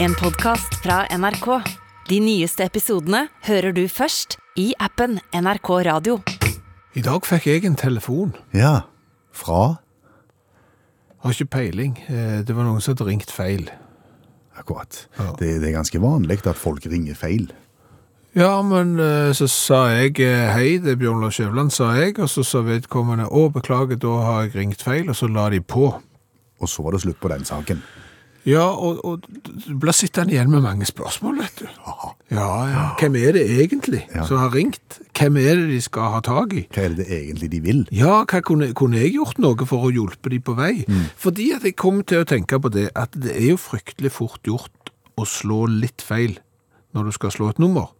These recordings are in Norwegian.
En podcast fra NRK. De nyeste episodene hører du først i appen NRK Radio. I dag fikk jeg en telefon. Ja, fra Har ikke peiling. Eh, Det var noen som hadde ringt feil. akkurat. Ja. Det, det er ganske vanlig at folk ringer feil. Ja, men eh, så sa jeg eh, hei, det er Bjørn Lars Skjævland, sa jeg, og så sa vedkommende å, beklager, da har jeg ringt feil, og så la de på. Og så var det slutt på den saken. Ja, og, og du blir sittende igjen med mange spørsmål, vet du. Ja, ja. Hvem er det egentlig Ja. som har ringt? Hvem er det de skal ha tag i? Hva er det egentlig de vil? Ja, hva kunne, kunne jeg gjort noe for å hjelpe de på vei? Fordi at jeg kom til å tenke på det, at det er jo fryktelig fort gjort å slå litt feil når du skal slå et nummer.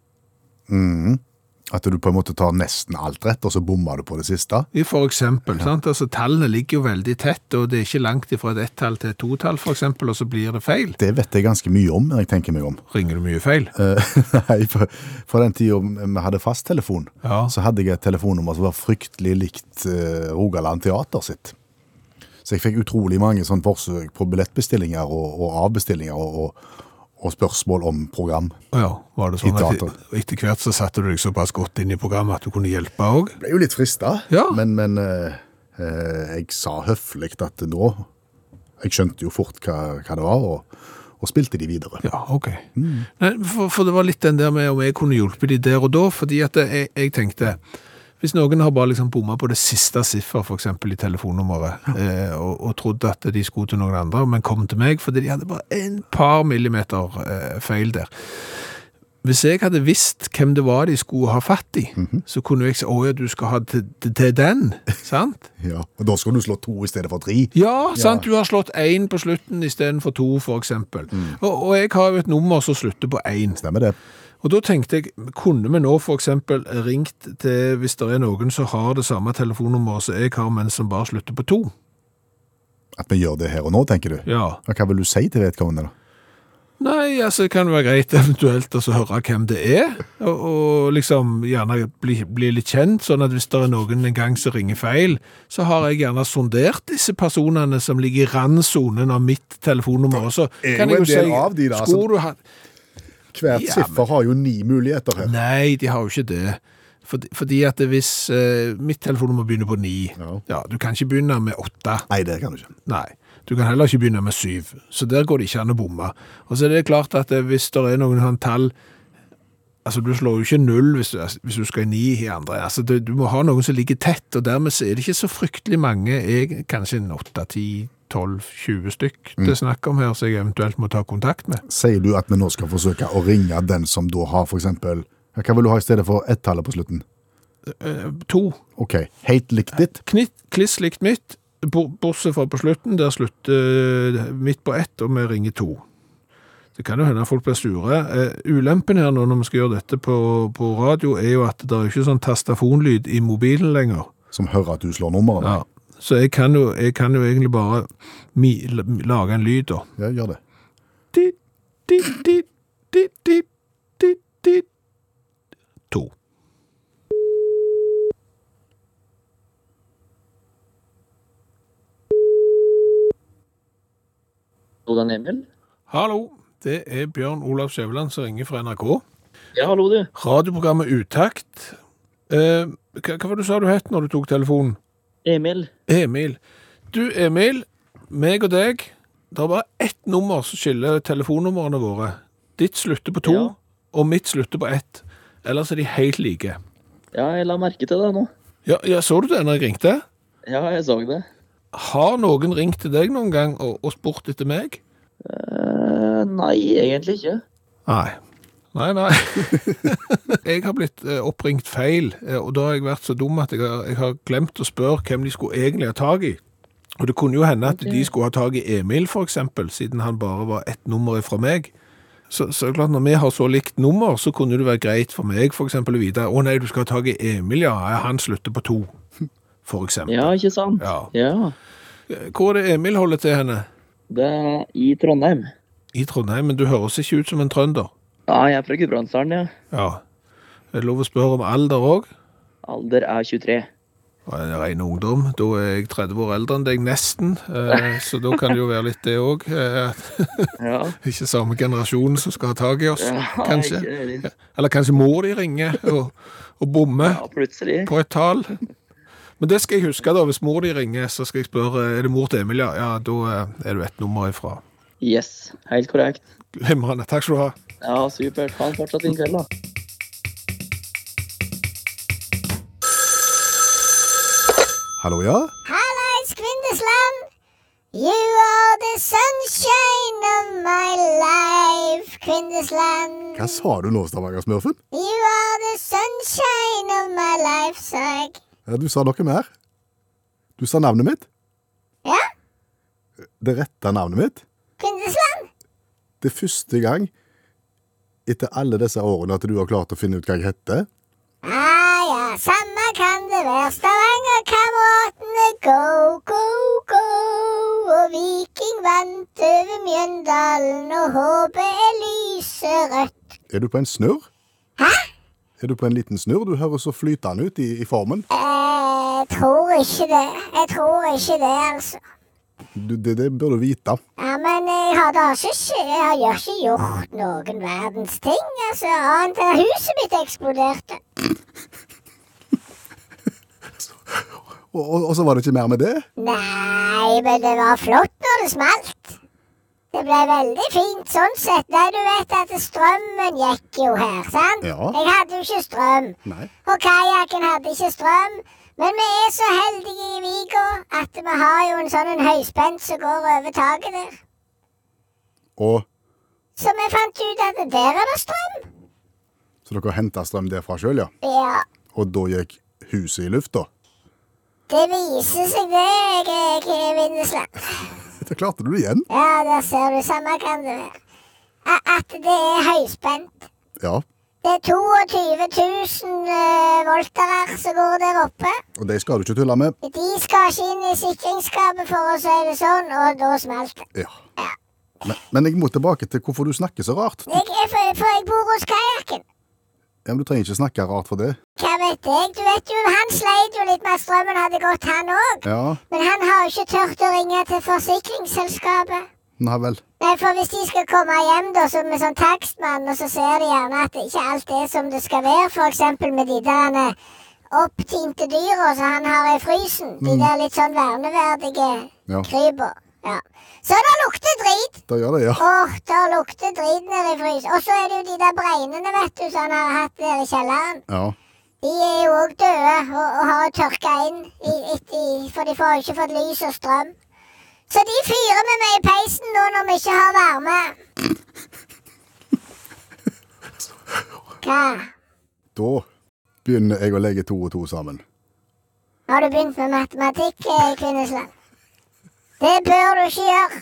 At du på en måte tar nesten alt rett, og så bommer du på det siste? For eksempel, sant? Altså, tallene ligger jo veldig tett, og det er ikke langt ifra et ett-tall til et to-tall, eksempel, og så blir det feil. Det vet jeg ganske mye om, når jeg tenker meg om. Ringer du mye feil? Eh, Nei, for, for den tiden vi hadde fasttelefon, Ja. så hadde jeg et telefonnummer som var fryktelig likt eh, Rogaland Teater sitt. Så jeg fikk utrolig mange sånn forsøk på billettbestillinger og, og avbestillinger og, og, og spørsmål om program. Ja, var det sånn at etter hvert så satte du deg såpass godt inn i programmet at du kunne hjelpe òg? Ble jo litt frista, Ja. men, men eh, eh, jeg sa høflig at nå Jeg skjønte jo fort hva, hva det var, og, og spilte de videre. Ja, ok. Nei, for, for det var litt den der med om jeg kunne hjulpet de der og da, fordi at jeg, jeg tenkte hvis noen har bare liksom bomma på det siste siffer, for eksempel i telefonnummeret, eh, og, og trodde at de skulle til noen andre, men kom til meg fordi de hadde bare en par millimeter eh, feil der. Hvis jeg hadde visst hvem det var de skulle ha fatt i, så kunne jeg si å ja, du skal ha til, til, til den, sant? Ja, og Da skal du slå to i stedet for tre. Ja, sant, du har slått én på slutten istedenfor to, for eksempel. Og, og jeg har jo et nummer som slutter på én. Stemmer det? Og da tenkte jeg, kunne vi nå eksempel ringt til, hvis det er noen som har det samme telefonnummeret som jeg har, men som bare slutter på to? At vi gjør det her og nå, tenker du? Ja. Og Hva vil du si til vedkommende, da? Nei, altså det kan være greit eventuelt å altså, høre hvem det er, og, og liksom gjerne bli, bli litt kjent, sånn at hvis det er noen en gang som ringer feil, så har jeg gjerne sondert disse personene som ligger i randsonen av mitt telefonnummer, så kan jeg jo si, av de da, skulle du ha... Hvert Ja, siffer har jo ni muligheter her. Nei, de har jo ikke det. Fordi, fordi at hvis eh, mitt telefonnummer begynner på ni, Ja. ja, du kan ikke begynne med åtte. Nei, det kan du ikke. Nei, du kan heller ikke begynne med syv. Så der går det ikke an å bomme. Og så er det klart at eh, hvis det er noen sånn tall Altså, du slår jo ikke null hvis du, hvis du skal i ni i andre. Altså, du, du må ha noen som ligger tett, og dermed er det ikke så fryktelig mange, jeg, kanskje en åtte, ti, tolv, 20 stykk det er snakk om her, som jeg eventuelt må ta kontakt med. Sier du at vi nå skal forsøke å ringe den som da har eksempel Hva vil du ha i stedet for ett-tallet på slutten? Eh, to. OK, helt likt ditt. Knitt, kliss likt mitt, bortsett fra på slutten, der slutter eh, midt på ett, og vi ringer to. Det kan jo hende folk blir sure. Eh, ulempen her nå når vi skal gjøre dette på, på radio, er jo at det er ikke sånn tastafonlyd i mobilen lenger. Som hører at du slår nummeret. Ja. Så jeg kan, jo, jeg kan jo egentlig bare mi, lage en lyd, da. Ja, gjør det. To. Hvordan Emil? Hallo, det er Bjørn Olav Skjæveland som ringer fra NRK. Ja, hallo du. Radioprogrammet Utakt. Eh, hva, hva var det du sa du het når du tok telefonen? Emil. Emil. Du, Emil, meg og deg, det er bare ett nummer som skiller telefonnumrene våre. Ditt slutter på to, Ja. og mitt slutter på ett. Ellers er de helt like. Ja, jeg la merke til det nå. Ja, ja, så du det når jeg ringte? Ja, jeg så det. Har noen ringt til deg noen gang og, og spurt etter meg? Eh, nei, egentlig ikke. Nei. Nei, nei. jeg har blitt eh, oppringt feil, eh, og da har jeg vært så dum at jeg har, jeg har glemt å spørre hvem de skulle egentlig ha tag i. Og det kunne jo hende at de skulle ha tag i Emil, eksempel, siden han bare var ett nummer fra meg. Så, så klart, når vi har så likt nummer, så kunne det være greit for meg, for eksempel, å vite, å nei, du skal ha tag i Emil, ja, ja, han slutter på to, for eksempel. Ja, ikke sant? Ja. Ja. Eh, Hvor er det Emil holder til henne? Det er i Trondheim. I Trondheim, men du høres ikke ut som en trønder. Ja, jeg er fra Gudbrandsdalen, ja. Ja. Er det lov å spørre om alder òg? Alder er 23. en ren ungdom. Da er jeg 30 år eldre enn deg, nesten. Eh, så da kan det jo være litt det òg. Ja. Ikke samme generasjon som skal ha tak i oss, ja kanskje. Eller kanskje må de ringe og, og bomme Ja, på et tall. Men det skal jeg huske, da. Hvis mor de ringer, så skal jeg spørre er det mor til Emilia. ja. Ja, da eh, er du ett nummer ifra. Yes, helt korrekt. Glimrende. Takk skal du ha. Ja, supert. Ha en fortsatt fin kveld, da. Hallo, ja? Hallais, Kvindesland! You are the sunshine of my life, Kvindesland. Hva sa du nå, Stavanger-smurfen? You are the sunshine of my life, sa jeg. Ja, du sa noe mer. Du sa navnet mitt. Ja, Det rette navnet mitt. Kvindesland. Det er første gang etter alle disse årene at du har klart å finne ut hva jeg heter. Ah ja, samme kan det være. Stavanger-kameratene, go, go, go. Og Viking vant over Mjøndalen, og håpet er lyserødt. Er du på en snurr? Hæ? Er du på en liten snurr? Du høres så flytende ut i, i formen. Jeg tror ikke det. Jeg tror ikke det, altså. Du, det, det bør du vite. Ja, jeg har da ikke, jeg har ikke gjort noen verdens ting, altså, annet enn huset mitt eksploderte. Og, og, og så var det ikke mer med det? Nei, men det var flott når det smalt. Det ble veldig fint sånn sett. Nei, du vet at strømmen gikk jo her, sant? Ja. Jeg hadde jo ikke strøm. Nei. Og kajakken hadde ikke strøm. Men vi er så heldige i Vigo at vi har jo en sånn en høyspent som går over taket der. Og Så vi fant ut at der er det strøm. Så dere henta strøm derfra sjøl, ja? Ja. Og da gikk huset i lufta? Det viser seg det, jeg, er Vindesland. Det klarte du igjen. Ja, der ser du. Samme kan det være. At det er høyspent. Ja. Det er 22 000 eh, voltere som går der oppe. Og de skal du ikke tulle med. De skal ikke inn i sikringsskapet, for å si det sånn, og da smalt det. Ja. Ja. Men, men jeg må tilbake til hvorfor du snakker så rart. Jeg, er for, for jeg bor hos kajakken. Ja, men Du trenger ikke snakke rart for det. Hva vet jeg? Du vet jo, Han sleit jo litt med at strømmen hadde gått, han òg. Ja, Men han har jo ikke turt å ringe til forsikringsselskapet. nei vel. Nei, for hvis de skal komme hjem da, så med sånn takstmann, og så ser de gjerne at det ikke alt er som det skal være, eksempel med de der opptinte dyra som han har i frysen. De der litt sånn verneverdige Ja. krypa. Ja. Så det lukter drit. Da gjør det, ja. Åh, det lukter drit nede i frys. Og så er det jo de der bregnene, vet du, som han har hatt nede i kjelleren. Ja. De er jo òg døde og, og har tørka inn, i, i, for de får jo ikke fått lys og strøm. Så de fyrer med meg i peisen nå når vi ikke har varme. Hva? Da begynner jeg å legge to og to sammen. Har du begynt med matematikk, eh, Kvinnesland? Det bør du ikke gjøre.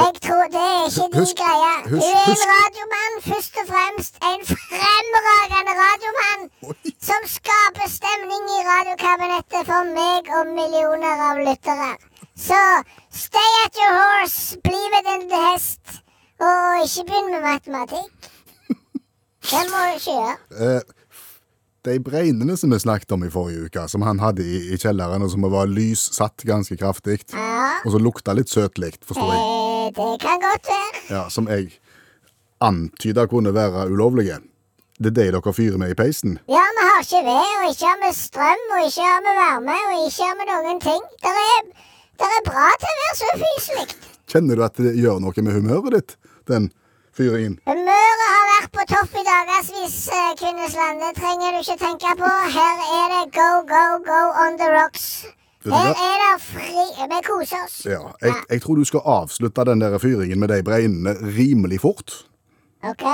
Jeg tror det er ikke din Husk- greie. Du er en radiomann, først og fremst. En fremragende radiomann Oi. som skaper stemning i radiokabinettet for meg og millioner av lyttere. Så stay at your horse, bli med din hest, og ikke begynn med matematikk. Det må du ikke gjøre. De breinene som vi snakket om i forrige uke, som han hadde i, i kjelleren, og som var lys satt ganske kraftig, Ja, og som lukta litt søtlikt, forstår jeg, eh, det kan godt være. ja, som jeg antyda kunne være ulovlige. Det er de dere fyrer med i peisen? Ja, vi har ikke ved, og ikke har vi strøm, og ikke har vi varme, og ikke har vi noen ting. Det er, det er bra til å være så fyselig. Kjenner du at det gjør noe med humøret ditt, den fyringen? Humøret har vært på topp i dagevis, eh, Kvinnesland. Det trenger du ikke tenke på. Her er det go, go, go on the rocks. Her er det fri Vi koser oss. Ja, jeg, jeg tror du skal avslutte den der fyringen med de breinene rimelig fort. OK?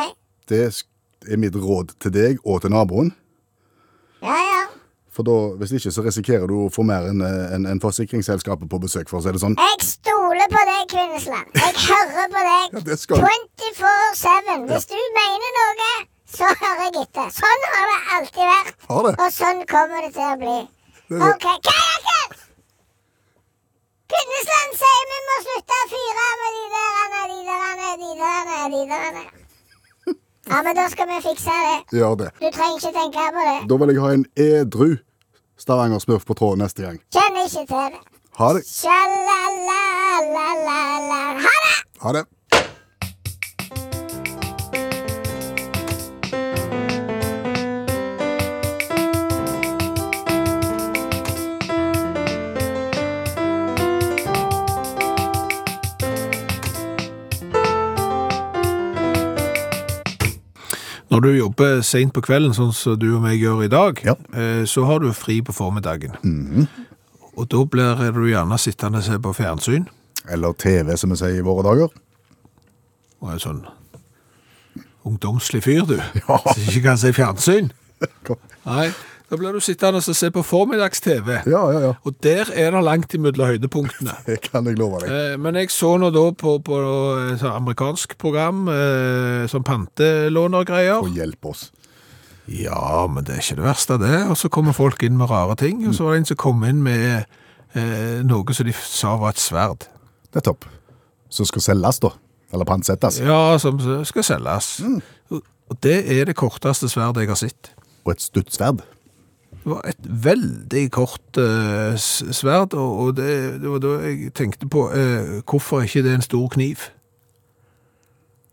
Det er mitt råd til deg og til naboen. Ja, ja. For da, hvis ikke så risikerer du å få mer enn en, en forsikringsselskapet på besøk, for å si det sånn. Jeg deg, Kvinnesland. Jeg hører på deg. Ja, det skal 24-7. Hvis du mener noe, så hører jeg etter. Sånn har det alltid vært. Det? Og sånn kommer det til å bli. Det OK, Kajakken! Kvinnesland sier vi må slutte å fyre med de der, de der, de derene, de der. Ja, men da skal vi fikse det. Gjør det. Du trenger ikke tenke på det. Da vil jeg ha en edru Stavanger Smurf på tråden neste gang. Kjenner ikke til det. Ha det. Ha det! Ha det. Når du jobber sent på kvelden, sånn som du og meg gjør i dag, Ja. eh, så har du fri på formiddagen. Og da blir du gjerne sittende og se på fjernsyn. Eller TV, som vi sier i våre dager. Og er sånn ungdomslig fyr, du. Som ikke kan se fjernsyn. Nei, da blir du sittende og se på formiddags-TV. Ja, ja, ja. Og der er det langt imellom høydepunktene. Det kan jeg love deg. Eh, Men jeg så nå da på, på et amerikansk program, eh, sånn pantelånergreier. Og hjelp oss. Ja, men det er ikke det verste det. Og så kommer folk inn med rare ting, og så var det en som kom inn med eh, noe som de sa var et sverd. Nettopp. Som skal selges, da. Eller pantsettes. Ja, som skal selges. Og og det er det korteste sverdet jeg har sett. Og et stutt sverd. Det var et veldig kort eh, sverd, og, det, det var da jeg tenkte på eh, hvorfor er ikke det en stor kniv?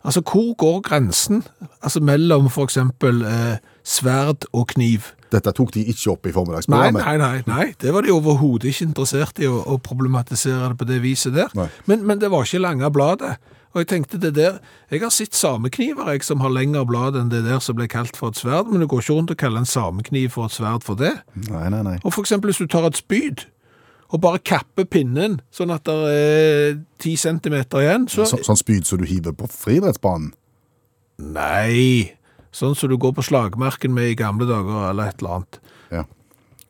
Altså, hvor går grensen altså, mellom for eksempel eh, sverd og kniv? Dette tok de ikke opp i formiddagsprogrammet. nei, nei, nei, det var de overhodet ikke interessert i å, å problematisere det på det viset der. Men, men det var ikke lange bladet. Og jeg tenkte det der, jeg har sett samekniver jeg, som har lengre blad enn det der som ble kalt for et sverd, men det går ikke rundt å kalle en samekniv for et sverd for det. Nei, nei, nei. Og for eksempel hvis du tar et spyd, og bare kapper pinnen, sånn at det er ti centimeter igjen, så... Så, sånn spyd som du hiver på friidrettsbanen. Nei, sånn som du går på slagmarken med i gamle dager, eller et eller annet. Ja.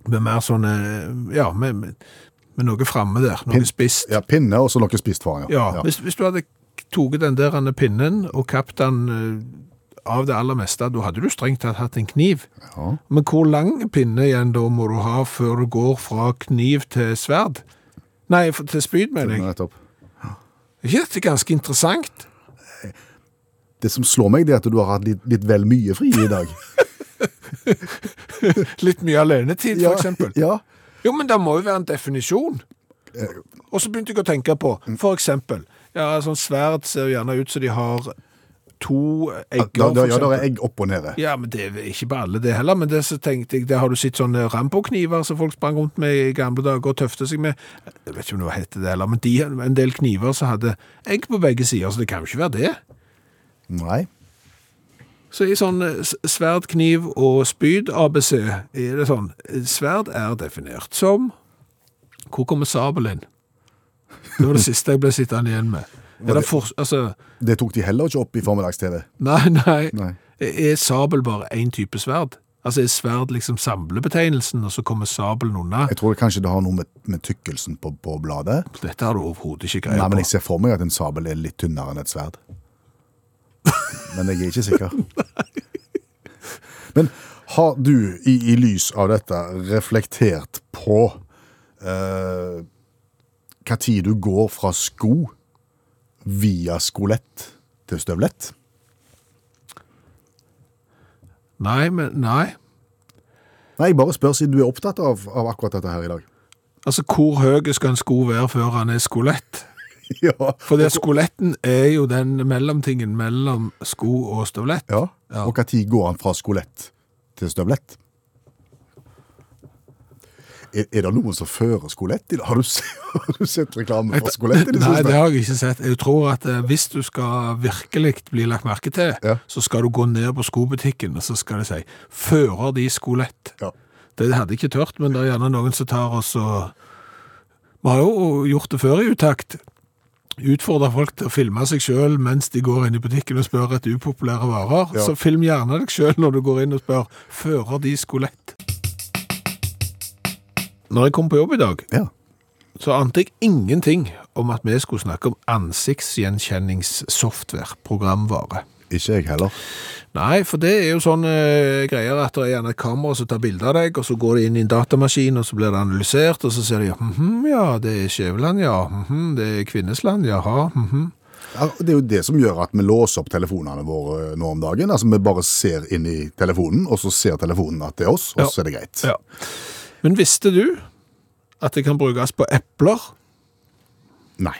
Med mer sånn, eh, ja, med, med, noe framme der, noe Pin- spist. ja, pinne og så noe spist foran. Ja, Hvis, hvis du hadde toget den der pinnen og kapt den eh, av det aller meste, da hadde du strengt tatt hatt en kniv. Ja. Men hvor lang pinne igjen da må du ha før du går fra kniv til sverd? Nei, til spyd, mener jeg. Nettopp. Er ikke dette ganske interessant? Det som slår meg, det er at du har hatt litt, litt vel mye fri i dag. Litt mye alenetid, for eksempel. Ja. Jo, men det må jo være en definisjon. Og så begynte jeg å tenke på, for eksempel, ja, sånn sverd ser jo gjerne ut som de har to egger, Da, ja, eksempel. er egg opp og nede. Ja, men det er ikke på alle det heller, men det så tenkte jeg, det har du sett sånne Rambo-kniver som folk sprang rundt med i gamle dager og tøfte seg med. Jeg vet ikke om det heter det heller, men de, en del kniver som hadde egg på begge sider, så det kan jo ikke være det. Nei. Så i sånn eh, sverd, kniv og spyd ABC er det sånn, eh, sverd er definert som, hvor kommer sabelen? Det var det siste jeg ble sittende igjen med. Er det for, altså, Det tok de heller ikke opp i formiddags-TV. nei, nei, Nei. er sabel bare en type sverd? Altså er sverd liksom samlebetegnelsen, og så kommer sabelen unna? Jeg tror kanskje det har noe med, med tykkelsen på, på bladet. Dette har du overhodet ikke Nei, men jeg ser for meg at en sabel er litt tynnere enn et sverd. Men jeg er ikke sikker. Men har du i, i lys av dette reflektert på eh, hva tid du går fra sko via skolett til støvlett? Nei, men nei. Nei, jeg bare spør siden du er opptatt av, av akkurat dette her i dag. Altså, hvor høy skal en sko være før han er skolett? ja. For det skoletten er jo den mellomtingen mellom sko og støvlett. ja. Ja. Og når går han fra skolett til støvlett? Er, er det noen som fører skolett? Har du, har du sett reklame for skolett det Nei, det har jeg ikke sett. Jeg tror at eh, hvis du skal virkelig bli lagt merke til, Ja. så skal du gå ned på skobutikken, og så skal de si, fører de skolett? Ja. Det hadde jeg ikke tørt, men det er gjerne noen som tar oss og... Vi har jo gjort det før i utakt. Utfordrer folk til å filme seg selv mens de går inn i butikken og spør etter upopulære varer. Ja. Så film gjerne deg selv når du går inn og spør, fører de skolett? Når jeg kom på jobb i dag, Ja. så ante jeg ingenting om at vi skulle snakke om ansiktsgjenkjenningssoftware, programvare. Ikke jeg heller. Nei, for det er jo sånne eh, greier at det er gjerne et kamera som tar bilde av deg, og så går det inn i en datamaskin, og så blir det analysert, og så ser de, mhm, ja, det er Skjæveland, ja, mhm, det er Kvinnesland, jaha, mhm. Ja, det er jo det som gjør at vi låser opp telefonene våre nå om dagen. Altså Vi bare ser inn i telefonen, og så ser telefonen at det er oss, og Ja. så er det greit. Ja. Men visste du at det kan brukes på epler? Nei.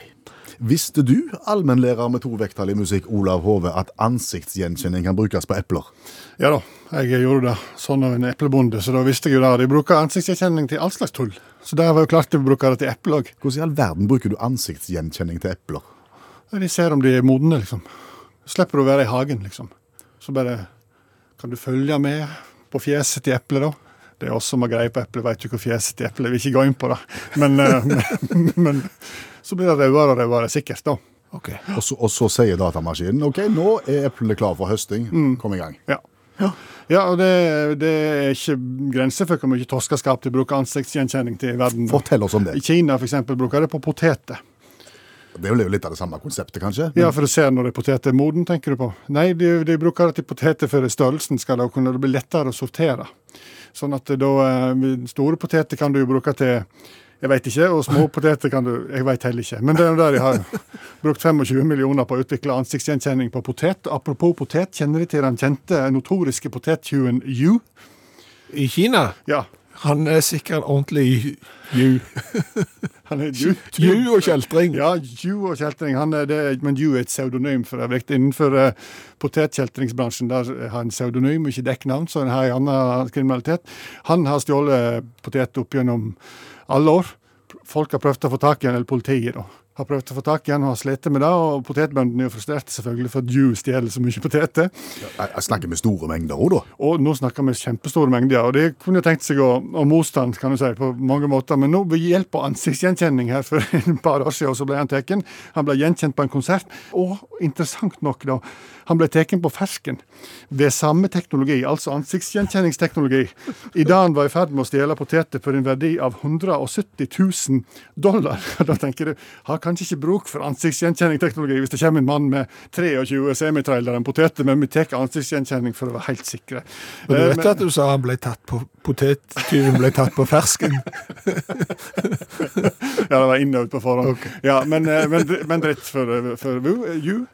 Visste du, allmennlærer med tovektig musikk Olav Hove, at ansiktsgjenkjenning kan brukes på epler? Ja da, jeg gjorde det sånn av en eplebonde, så da visste jeg jo det. De bruker ansiktsgjenkjenning til all slags tull. Så det var jo klart de bruker det til eple òg. Hvordan i all verden bruker du ansiktsgjenkjenning til epler? De ser om de er modne, liksom. Slipper du å være i hagen, liksom. Så bare kan du følge med på fjeset til eplet, da. Det er oss som har greie på eplet, veit jo hvor fjeset til eplet. Vi vil ikke gå inn på da. Men, eh, men, men så blir det rødere og rødere, sikkert, da. Ok. Og så, og så sier datamaskinen OK, nå er eplene klar for høsting. Kom i gang. Ja. Ja, og det, det er ikke grenser for hvor mye toskeskap de bruker ansiktsgjenkjenning til i verden. Fortell oss om det. I Kina for eksempel, bruker de på poteter. Det er jo litt av det samme konseptet, kanskje? Ja, for å se når en potet er moden, tenker du på? Nei, de, de bruker det til poteter for størrelsen skal det kunne bli lettere å sortere. Sånn at da eh, Store poteter kan du bruke til jeg veit ikke, og små poteter kan du Jeg veit heller ikke. Men det er jo der jeg har brukt 25 millioner på å utvikle ansiktsgjenkjenning på potet. Apropos potet, kjenner de til den kjente notoriske potettjuven Yu? I Kina? Ja, Han er sikkert ordentlig ju. han er. Ju og kjeltring. Ja, ju og kjeltring. Han det, men ju er et pseudonym for øvrig. Innenfor uh, potetkjeltringsbransjen der har han pseudonym, ikke dekknavn, så han har en annen kriminalitet. Han har stjålet poteter opp gjennom alle år. Folk har prøvd å få tak i han, eller politiet, da. Har prøvd å få tak i han og har slitt med det. Og potetbøndene er jo frustrerte selvfølgelig for at Yu stjeler så mye poteter. Jeg, jeg snakker med store mengder òg, da. Og nå snakker vi kjempestore mengder, og det kunne jo tenkt seg å, å motstand kan du si, på mange måter. Men nå ved hjelp av ansiktsgjenkjenning her for et par år siden, så ble han tatt. Han ble gjenkjent på en konsert, og interessant nok, da, han ble tatt på fersken ved samme teknologi, altså ansiktsgjenkjenningsteknologi, idet han var i ferd med å stjele poteter for en verdi av 170 000 dollar. Da tenker du, har kanskje ikke bruk for ansiktsgjenkjenningsteknologi hvis det kommer en mann med 23 semitrailere med poteter, men vi tar ansiktsgjenkjenning for å være helt sikre. Men du vet vet at du sa han ble tatt på potettyven ble tatt på fersken? Ja, det var innøvd på forhånd. Ja, men, eh, men, men dritt for, for you.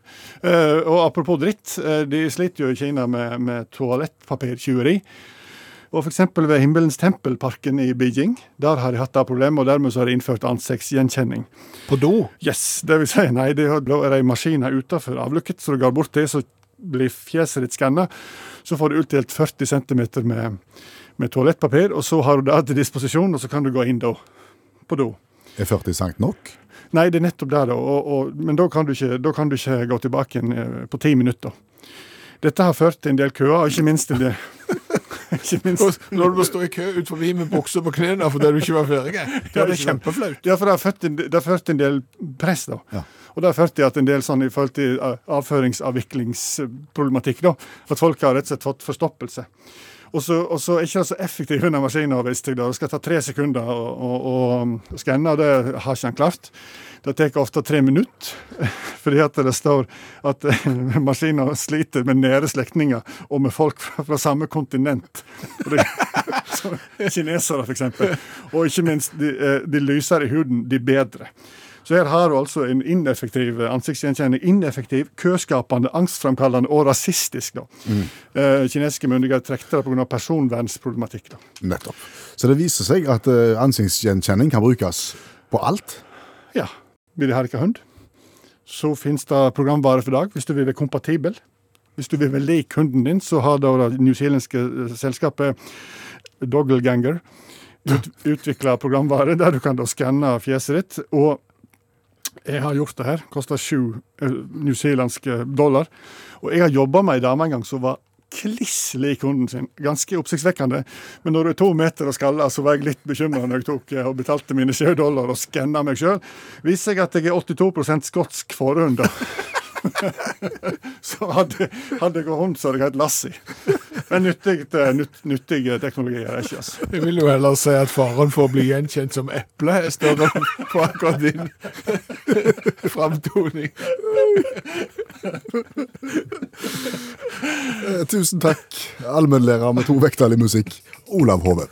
eh, Eh, og apropos dritt, eh, de sliter jo i Kina med, med toalettpapirtyveri. Og f.eks. ved Himmelens tempelparken i Beijing. Der har de hatt det problemet, og dermed så har de innført ansiktsgjenkjenning. På do? Yes, det vil si, nei, det, er det maskiner utenfor avlukket, så du går bort til, så blir fjeset ditt skanna. Så får du utdelt 40 cm med, med toalettpapir, og så har du det til disposisjon, og så kan du gå inn da, på do. Er 40 cent nok? Nei, det er nettopp det, da. Og, og, men da kan, du ikke, da kan du ikke gå tilbake igjen eh, på ti minutter. Dette har ført til en del køer, og ikke minst en del ikke minst, Når du må stå i kø ut forbi med bukser på knærne fordi du ikke var ferdig? Ja, det er kjempeflaut. Ja, for det har ført til, det har ført en del press, da. Ja. Og det har ført til at en del sånn i forhold til eh, avføringsavviklingsproblematikk, da. At folk har rett og slett fått forstoppelse. Og så, er ikke så effektiv under maskinen, visste jeg. Det skal ta tre sekunder å, skanne, og det har ikke han klart. Det tar ofte tre minutter, fordi at det står at maskiner sliter med nære slektninger og med folk fra, samme kontinent. Det, kinesere, f.eks. Og ikke minst, de, eh, de lysere i huden, de bedre. Så her har du altså en ineffektiv ansiktsgjenkjenning. Ineffektiv, køskapende, angstfremkallende og rasistisk. da. Eh, kinesiske myndigheter trekte det pga. personvernsproblematikk. da. Nettopp. Så det viser seg at eh, ansiktsgjenkjenning kan brukes på alt. Ja. Vil de herke hund, så finnes det programvare for dag hvis du vil være kompatibel. Hvis du vil være lik hunden din, så har da det newzealandske eh, selskapet Doggleganger ut, utvikla programvare der du kan da skanne fjeset ditt. Og jeg har gjort det her. Kosta sju eh, newzealandske dollar. Og jeg har jobba med ei dame en gang som var kliss lik hunden sin. Ganske oppsiktsvekkende. Men når du er to meter og skalla, så var jeg litt bekymra når jeg tok eh, og betalte mine sju dollar og skanna meg sjøl. Viser seg at jeg er 82% skotsk forhund. så hadde, hadde jeg rundt så hadde jeg hatt Lassi. Men nyttig, eh, nytt, nyttig teknologi er det ikke. altså. Jeg vil jo heller si at faren for å bli gjenkjent som eple er større på akkurat din framtoning. Eh, tusen takk, allmennlærer med to vekttall i musikk, Olav Hove.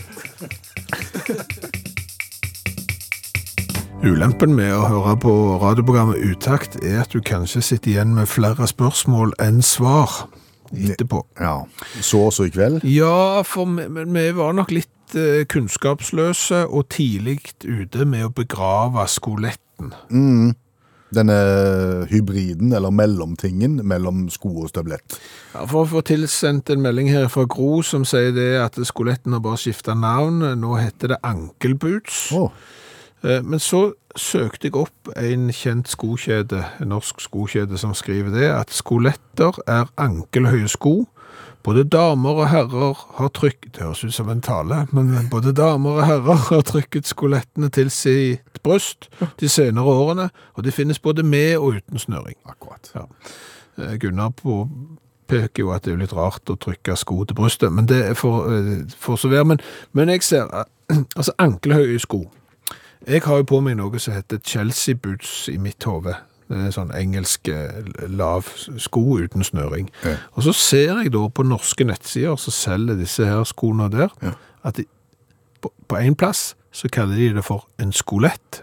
Ulempen med å høre på radioprogrammet Utakt er at du kanskje sitter igjen med flere spørsmål enn svar etterpå. Ja, Så også i kveld. Ja, for vi, vi var nok litt eh, kunnskapsløse og tidlig ute med å begrave skoletten. Denne hybriden, eller mellomtingen, mellom sko og støvlett. Ja, for å få tilsendt en melding her fra Gro som sier det at skoletten har bare skiftet navn. Nå heter det ankelboots. Eh, Men så søkte jeg opp en kjent skokjede, en norsk skokjede som skriver det, at skoletter er ankelhøye sko. Både damer og herrer har trykket, det høres ut som en tale, men både damer og herrer har trykket skolettene til sitt bryst de senere årene, og de finnes både med og uten snøring. akkurat. Ja. Gunnar Gunnar påpeker jo at det er litt rart å trykke sko til brystet, men det for, eh, så være. Men, men jeg ser, eh, altså ankelhøye sko. Jeg har jo på meg noe som heter Chelsea boots i mitt hode. Det sånn engelsk eh, lav sko uten snøring. Ja. Og så ser jeg da på norske nettsider som selger disse her skoene der, Ja. at de, på, én en plass så kaller de det for en skolett.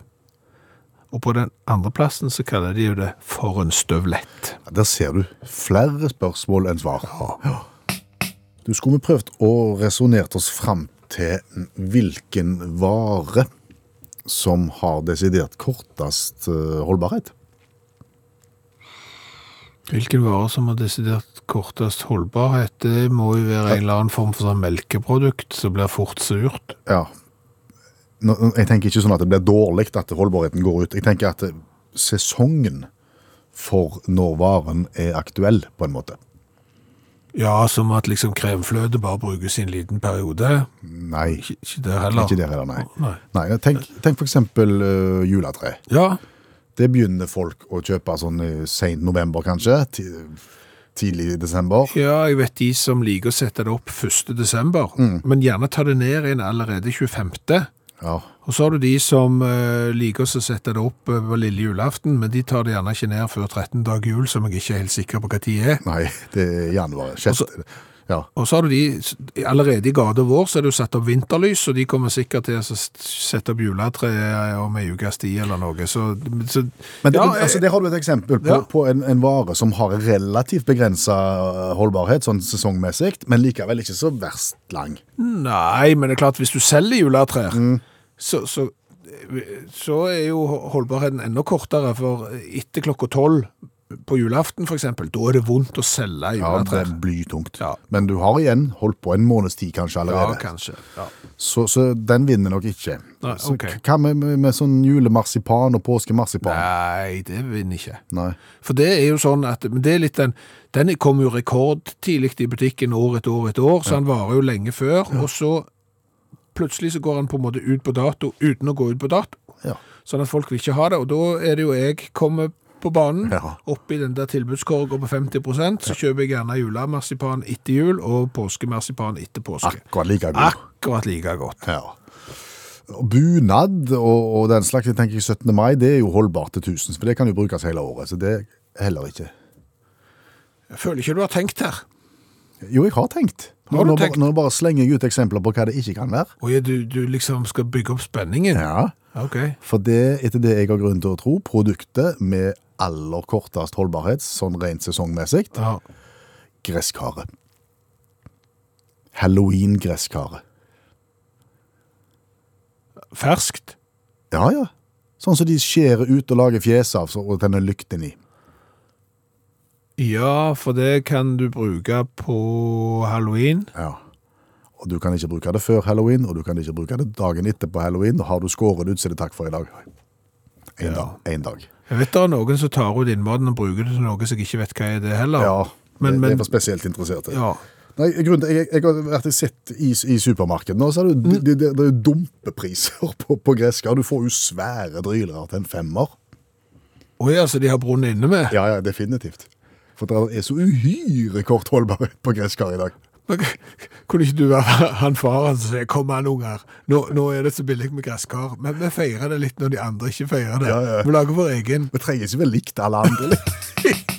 Og på den andre plassen så kaller de jo det for en støvlett. Ja, Der ser du flere spørsmål enn svar. Ja. Du skulle vi prøvd å resonnert oss fram til hvilken vare som har desidert kortest eh, holdbarhet. Hvilken vare som har desidert kortest holdbarhet, det må jo være en eller annen form for sånn melkeprodukt som blir fort surt. Ja. Jeg tenker ikke sånn at det blir dårlig at holdbarheten går ut. Jeg tenker at eh, sesongen for når varen er aktuell, på en måte. Ja, som at liksom kremfløte bare brukes i en liten periode. Nei, Ikke, ikke det heller. ikke det heller, nei. Nei. nei tenk, tenk for eksempel uh, juletre. Ja, Det begynner folk å kjøpe sånn i sent november, kanskje. Ti, tidlig i desember. ja, jeg vet de som liker å sette det opp 1. desember, men gjerne ta det ned igjen allerede 25. Ja, Og så har du de som eh, liker å sette det opp eh, på lille julaften, men de tar det gjerne ikke ned før 13 dag jul, som jeg ikke er helt sikker på hva tid er. nei, det er januar. Sjette. Ja, Og så har du de, allerede i gade vår så er det jo satt opp vinterlys, og de kommer sikkert til å sette opp juletre om ei ukes tid eller noe, så, så Men det, ja, altså, der har du et eksempel på, Ja. på en, en vare som har relativt begrensa holdbarhet, sånn sesongmessig, men likevel ikke så verst lang. Nei, men det er klart, hvis du selger juletrær, så, så, så er jo holdbarheten enda kortere, for etter klokka tolv på julaften eksempel, da er det vondt å selge Ja, det blir tungt. Ja. Men du har igjen holdt på en måneds tid kanskje Ja, allerede. kanskje. Ja. Så, så den vinner nok ikke. Nei, Så. Hva med, med, sånn julemarsipan og påskemarsipan? Nei, det vinner ikke. Nei. For det er jo sånn at men det er litt den, den kom jo rekordtidlig i butikken år etter år etter år, så den varer jo lenge før, og så plutselig så går han på en måte ut på dato uten å gå ut på dato. Ja. Sånn at folk vil ikke ha det, og da er det jo jeg kommer på banen, Ja. oppi den der tilbudskorga på 50% så kjøper jeg gjerne julemarsipan etter jul og påskemarsipan etter påske. Akkurat like godt. Akkurat like godt. Ja. Bunad og, og den slags, jeg tenker 17. mai, det er jo holdbart til tusen, for det kan jo brukes hele året, så det er heller ikke. Jeg føler ikke du har tenkt her. Jo, jeg har tenkt. Nå? Bare, nå bare slenger jeg ut eksempler på hva det ikke kan være. Oh, ja, du, du liksom skal bygge opp spenningen. Ja. Ok. For det, etter det jeg har grunn til å tro, produktet med aller kortest holdbarhet, sånn rent sesongmessig, Ja. gresskare. Halloween-gresskare. Ferskt. Ja, ja. Sånn som de skjærer ut og lager fjes av så- og tenner lykten i. Ja, for det kan du bruke på halloween. Ja. Og du kan ikke bruke det før halloween, og du kan ikke bruke det dagen etter på halloween. Og har du skåret ut, så er det takk for i dag. En Ja. dag. En dag. Jeg vet det er noen som tar ut innmaten og bruker det til noe som jeg ikke vet hva er det heller. Ja, Men- det, det men- er for spesielt interesserte. Ja. Nei, grunnen jeg, jeg har vært sett i, i supermarkedet nå, så er det, det, det, det er dumpepriser på, på gresskar. Du får jo svære drylere til en femmer. Oi, altså de har brunnet inne med. Ja, ja, definitivt. For det er så uhyre kort holdbarhet på gresskar i dag. Men Kunne ikke du være han faren som sier 'kom an, unger', nå, nå er det så billig med gresskar', men vi feirer det litt når de andre ikke feirer det. Ja, ja. Vi lager vår egen. Vi trenger ikke være likt alle andre.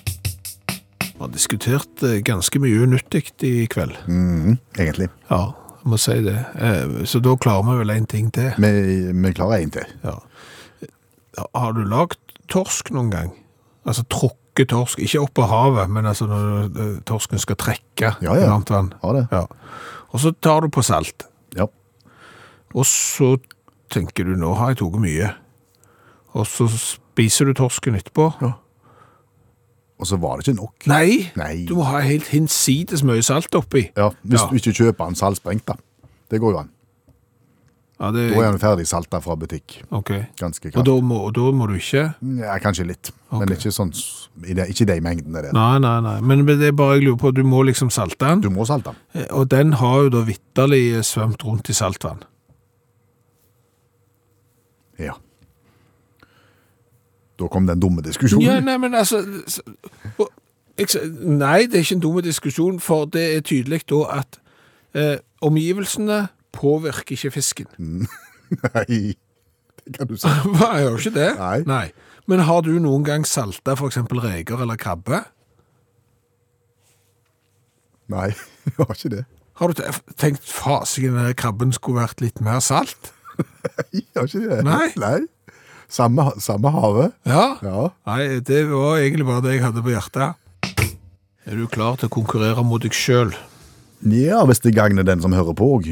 Vi har diskutert eh, ganske mye unyttig i kveld. Mm, egentlig. Ja, må si det. Eh, Så da klarer vi vel en ting til. Vi, vi klarer en til. Ja. Har du lagd torsk noen gang? Altså tråkke torsk, ikke opp av havet, men altså når eh, torsken skal trekke Ja, ja. varmt vann. Ja, det. Ja. Og så tar du på salt. Ja. Og så tenker du, nå har jeg tatt mye. Og så spiser du torsken etterpå. Og så var det ikke nok. Nei, Nei. du må ha helt hinsides mye salt oppi. Ja, Hvis Ja. du ikke kjøper den saltsprengt, da. Det går jo an. Ja, det, Da er den ferdig salta fra butikk. ok. Ganske Og kraftig. da må, og da må du ikke Ja, kanskje litt, men ikke sånn ikke de mengdene der. Nei, nei, nei. Men det er bare jeg lurer på, du må liksom salte den. Du må salte den. Eh, Og den har jo da vitterlig svømt rundt i saltvann. Ja. Da kom den dumme diskusjonen. Ja, nei, men altså og- Nei, det er ikke en dum diskusjon, for det er tydelig da at eh, omgivelsene påvirker ikke fisken. Nei, det kan du si. Hva, gjør ikke det? Nei. Men har du noen gang salta eksempel reker eller krabbe? Nei, jeg har ikke det. Har du tenkt fasigen krabben skulle vært litt mer salt? Nei, Jeg har ikke det. Nei. Nei. Samme, samme havet. Ja. Ja. Nei, det var egentlig bare det jeg hadde på hjertet. Er du klar til å konkurrere mot deg sjøl? ja, hvis det gagner den som hører på òg.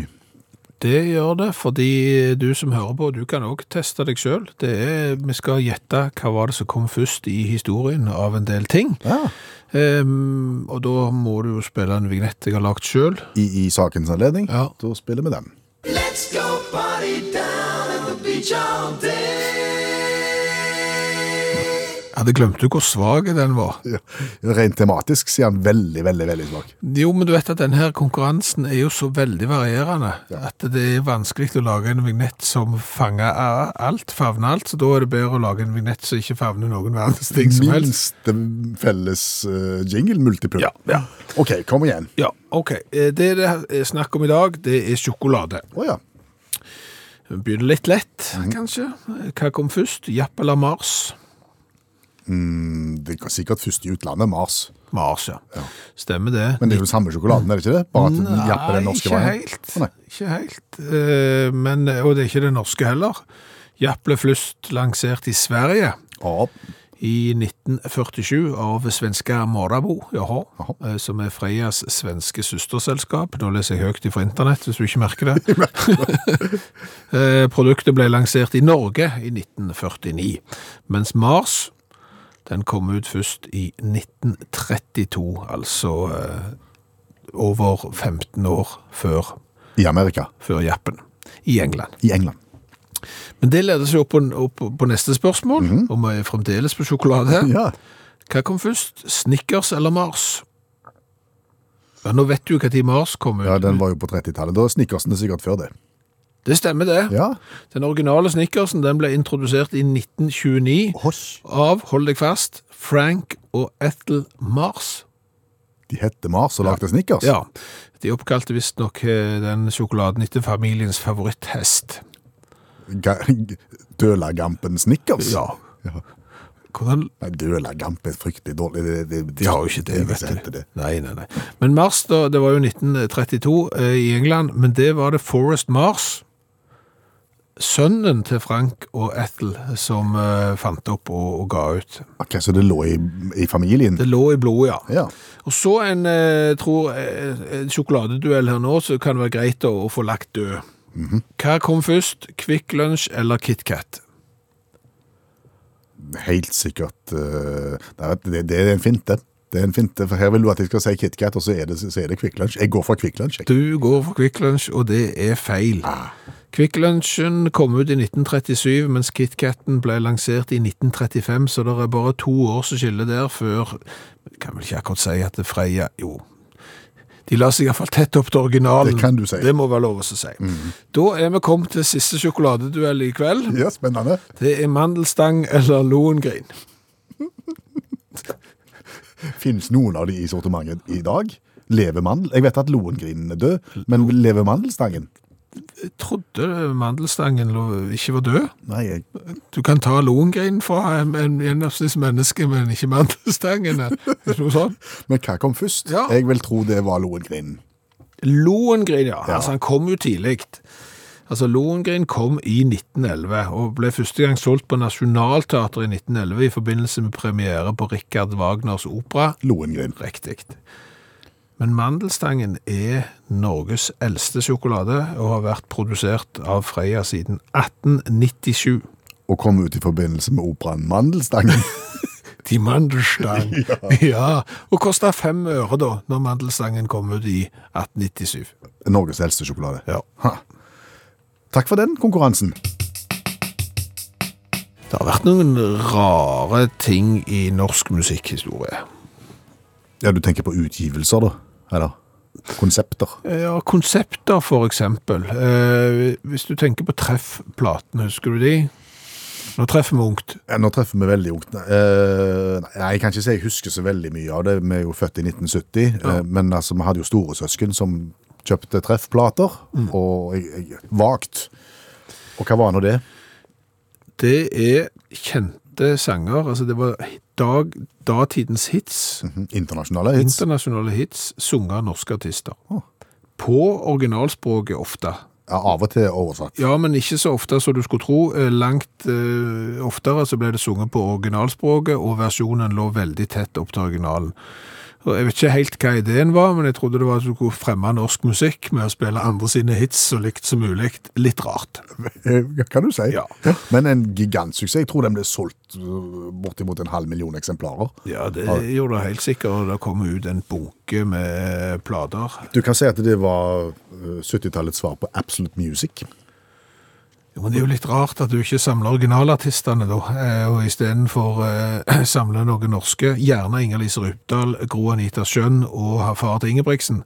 Det gjør det, fordi du som hører på, du kan òg teste deg sjøl. Vi skal gjette hva var det som kom først i historien av en del ting. Ja. Um, og da må du jo spille en vignett jeg har lagd sjøl. I, I sakens anledning. Ja. Da spiller vi den. Jeg hadde glemt hvor svak den var. Ja. Rent tematisk sier han veldig, veldig veldig svak. Jo, men du vet at denne konkurransen er jo så veldig varierende, at det er vanskelig å lage en vignett som fanger alt, favner alt, så da er det bedre å lage en vignett som ikke favner noen verdens ting som helst. Minste felles uh, jingle multiplum. Ja, ja. OK, kom igjen. Ja, ok. Eh, Det det er snakk om i dag, det er sjokolade. Oh, ja. Begynner litt lett, kanskje. Hva kom først? Japp eller Mars? Mm, det er sikkert først i utlandet, Mars. Mars, ja. Stemmer det. Men det er jo den samme sjokoladen, er det ikke det? Bare at den japper den norske ikke veien. helt. Oh, nei. Ikke helt. Uh, Men, og det er ikke det norske heller. Japp ble først lansert i Sverige Ja, i 1947 av svenska Morabo, jaha, Jaha. eh, som er Freias svenske søsterselskap. Nå leser jeg høyt fra internett, hvis du ikke merker det. Eh, Produktet ble lansert i Norge i 1949, mens Mars den kom ut først i 1932, altså eh, over 15 år før, I Amerika. før Jappen, i England. I England. Men det leder seg opp på, opp på neste spørsmål, om vi er fremdeles på sjokolade. Ja. Hva kom først, Snickers eller Mars? Ja, nå vet du tid Mars kom ut. ja, den var jo på 30-tallet. Da er Snickersen sikkert før det. Det stemmer det. Ja. Den originale Snickersen den ble introdusert i 1929 Hosj. av, hold deg fast, Frank og Ethel Mars. De hette Mars og lagde Snickers. Ja, de oppkalte visstnok eh, den sjokoladen etter familiens favoritthest. Dølagampen Snickers. Ja. Ja. Hvordan Nei, Dølagamp er fryktelig dårlig. Det, det, De har jo ikke det, vet du. det. Nei, nei, nei. Men Mars, da, det var jo 1932 eh, i England, men det var det Forrest Mars, sønnen til Frank og Ethel, som uh, fant opp og, og ga ut. Ok, Så det lå i, i familien? Det lå i blodet, ja. Ja. Og så en, uh, tror, eh, en sjokoladeduell her nå, så kan det være greit å, å få lagt død. Hva kom først, Kvikk Lunsj eller KitKat? Helt sikkert eh, nei, det, det er en fint, Det er en finte, for Her vil du at jeg skal si KitKat, og så er det, så er det Kvikk Lunsj. Jeg går for Kvikk Lunsj. Du går for Kvikk Lunsj, og det er feil. Kvikk Lunsjen kom ut i 1937, mens KitKaten ble lansert i 1935, så det er bare to år som skiller der før kan vel ikke akkurat si at det Freia Jo. De la seg iallfall tett opp til originalen. Det kan du si. Det må være lov å si. Da er vi kommet til siste sjokoladeduell i kveld. Ja, spennende. Det er mandelstang eller Lohengrin. Finnes noen av de i sortimentet i dag? Lever mandel? Jeg vet at loengrinen er død, men lever mandelstangen? Jeg trodde mandelstangen ikke var død. Nei, jeg, Du kan ta loengrinen fra en, en gjennomsnittsmenneske, men ikke mandelstangen. Sånt? men hva kom først? Ja. Jeg vil tro det var loengrinen. Lohengrin, ja. Ja. Altså, han kom jo tidlig. Altså, Lohengrin kom i 1911, og ble første gang solgt på Nationaltheatret i 1911 i forbindelse med premiere på Richard Wagners opera. Lohengrin. Riktig. Men mandelstangen er Norges eldste sjokolade og har vært produsert av Freia siden 1897. Og kom ut i forbindelse med operaen Mandelstangen. De Mandelstang. ja. Og kosta fem øre da, når mandelstangen kom ut i 1897. Norges eldste sjokolade. Ja. Ha. Takk for den konkurransen. Det har vært noen rare ting i norsk musikkhistorie. Ja, du tenker på utgivelser, da? Eller konsepter? Ja, konsepter for eksempel. Eh, hvis du tenker på treffplatene, husker du de? Nå treffer vi ungt. Ja, nå treffer vi veldig ungt. Eh, nei, jeg kan ikke si jeg husker så veldig mye av det. Vi er jo født i 1970, Ja. eh, men altså, vi hadde jo store søsken som kjøpte treffplater, og jeg, jeg, vagt. Og hva var nå det? Det er kjente sanger, altså det var dag, datidens hits, Mhm, Internasjonale hits. internasjonale hits, sunget av norske artister. Oh. På originalspråket ofte. Ja, av og til oversatt. Ja, men ikke så ofte som du skulle tro. Eh, Langt eh, oftere så ble det sunget på originalspråket, og versjonen lå veldig tett opp til originalen. Og jeg vet ikke helt hva ideen var, men jeg trodde det var at du skulle fremme norsk musikk med å spille andre sine hits så likt som mulig. Litt rart. Eh, kan du si. Ja. Men en gigantsuksess. Jeg tror den ble solgt uh, bortimot en halv million eksemplarer. Ja, det gjorde det helt sikkert, det kom ut en bunke med plater. Du kan si at det var uh, 70-tallets svar på Absolute Music. Jo, men det er jo litt rart at du ikke samler originalartistene da, eh, og istedenfor eh, samler noen norske, gjerne Inger-Lise Rypdal, Gro Anita Skjønn og far til Ingebrigtsen.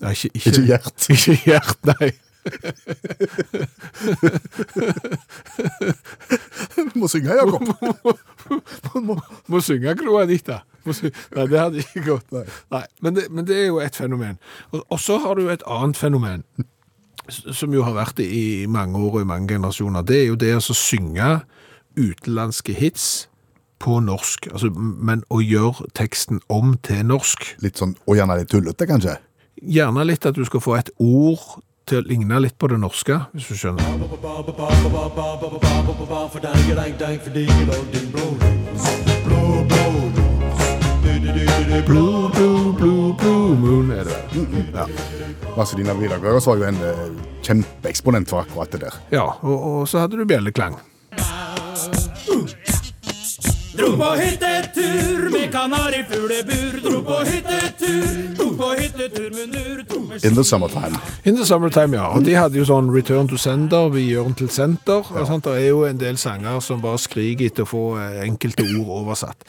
Ja, ikke, ikke, Ikke Gjert. Ikke Gjert, nei. Må synge, Jakob! Må synge Gro Anita. Sy- Nei, det hadde ikke gått. Nei. Men, det, men det er jo et fenomen. Og, så har du et annet fenomen, som jo har vært det i mange år og i mange generasjoner. Det er jo det å så synge utenlandske hits på norsk, altså, men å gjøre teksten om til norsk. Litt sånn, og gjerne litt tullete, kanskje. Gjerne litt at du skal få et ord til å ligne litt på det norske, hvis du skjønner. Blue, blue, blue, blue moon er det vel. Ja, Vazelina Vidagøres var jo en eh, kjempeeksponent for akkurat det der. ja og, og så hadde du bjelleklang. Dro på hyttetur med kanarifuglebur. Dro på hyttetur, dro på hyttetur med nur. Dro med In the summertime. In the summertime, ja. Og de hadde jo sånn Return to Sender, Vi gjør den til senter. Og sånt. Det er jo en del sanger som bare skriker etter å få eh, enkelte ord oversatt.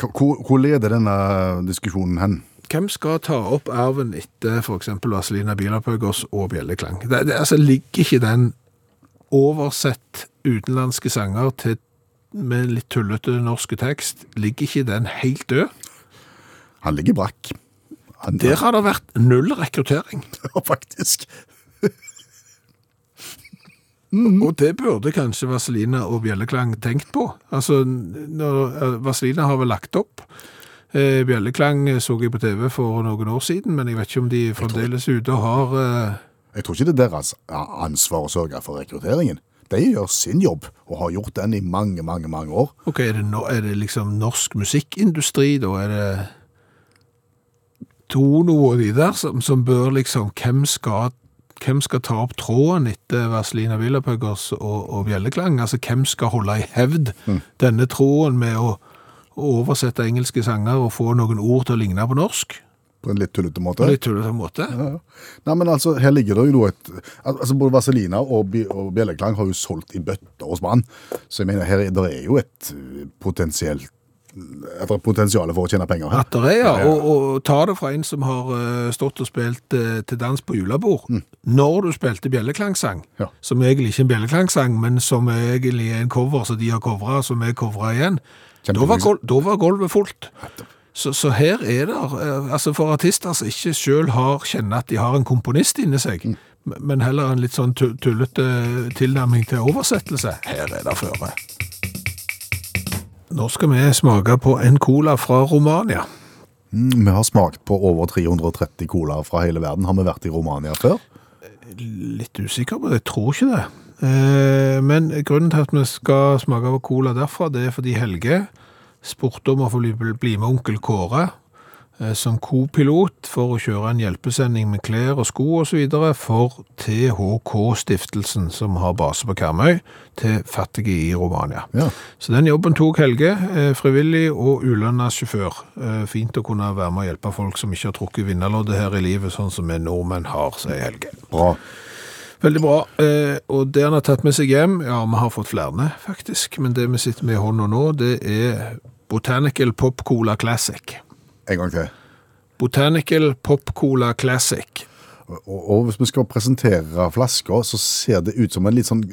Hvor, hvor leder denne diskusjonen hen? Hvem skal ta opp arven etter f.eks. Vazelina Bilopphøggers og Bjelleklang? Det, det, altså, ligger ikke den oversett utenlandske sanger til, med litt tullete norske tekst, ligger ikke den helt død? Han ligger brakk. Han, Der har det vært null rekruttering. Ja, faktisk. Og det burde kanskje Vazelina og Bjelleklang tenkt på. Altså, når, eh, Vazelina har vel lagt opp. Eh, Bjelleklang så jeg på TV for noen år siden, men jeg vet ikke om de fremdeles er ute og har eh, Jeg tror ikke det er deres ansvar å sørge for rekrutteringen. De gjør sin jobb, og har gjort den i mange, mange mange år. Ok, er det, no, er det liksom norsk musikkindustri, da? Er det Tono og de der som, som bør liksom Hvem skal, hvem skal ta opp tråden etter Vazelina Bilopphøggers og, og Bjelleklang? Altså, hvem skal holde i hevd denne tråden med å, å oversette engelske sanger og få noen ord til å ligne på norsk? På en litt tullete måte. På litt tullete måte. Nei, men altså, her ligger det jo et Altså, Både Vazelina og, og Bjelleklang har jo solgt i bøtter og spann. Så jeg mener, her er, det er jo et uh, potensielt et potensial for å tjene penger. At det er, ja. Og, og ta det fra en som har eh, stått og spilt eh, til dans på julebord. Når du spilte bjelleklangsang, Ja. som egentlig ikke er en bjelleklangsang, men som egentlig er en cover som de har covra, som er covra igjen, da var, da var gulvet fullt. Så, så her er det, eh, altså for artister som ikke har kjenner at de har en komponist inni seg, mm. men heller en litt sånn tu- tullete tilnærming til oversettelse, her er det føre. Nå skal vi smake på en cola fra Romania. Mm, vi har smakt på over 330 cola fra hele verden. Har vi vært i Romania før? Litt usikker det, jeg tror ikke det. Eh, Men grunnen til at vi skal smake på cola derfra, det er fordi Helge spurte om å få bli, med onkel Kåre som kopilot for å kjøre en hjelpesending med klær og sko osv. for THK-stiftelsen, som har base på Karmøy, til fattige i Romania. Ja. Så den jobben tok Helge, eh, frivillig og ulønna sjåfør. Eh, Fint å kunne være med og hjelpe folk som ikke har trukket vinnerloddet her i livet, sånn som vi nordmenn har, sier Helge. Bra. Veldig bra. Eh, og det han har tatt med seg hjem, ja, vi har fått flere, faktisk, men det vi sitter med i hånda nå, det er Botanical Pop Cola Classic. En gang til. Botanical Pop Cola Classic. Og, og hvis vi skal presentere flasker, så ser det ut som en litt sånn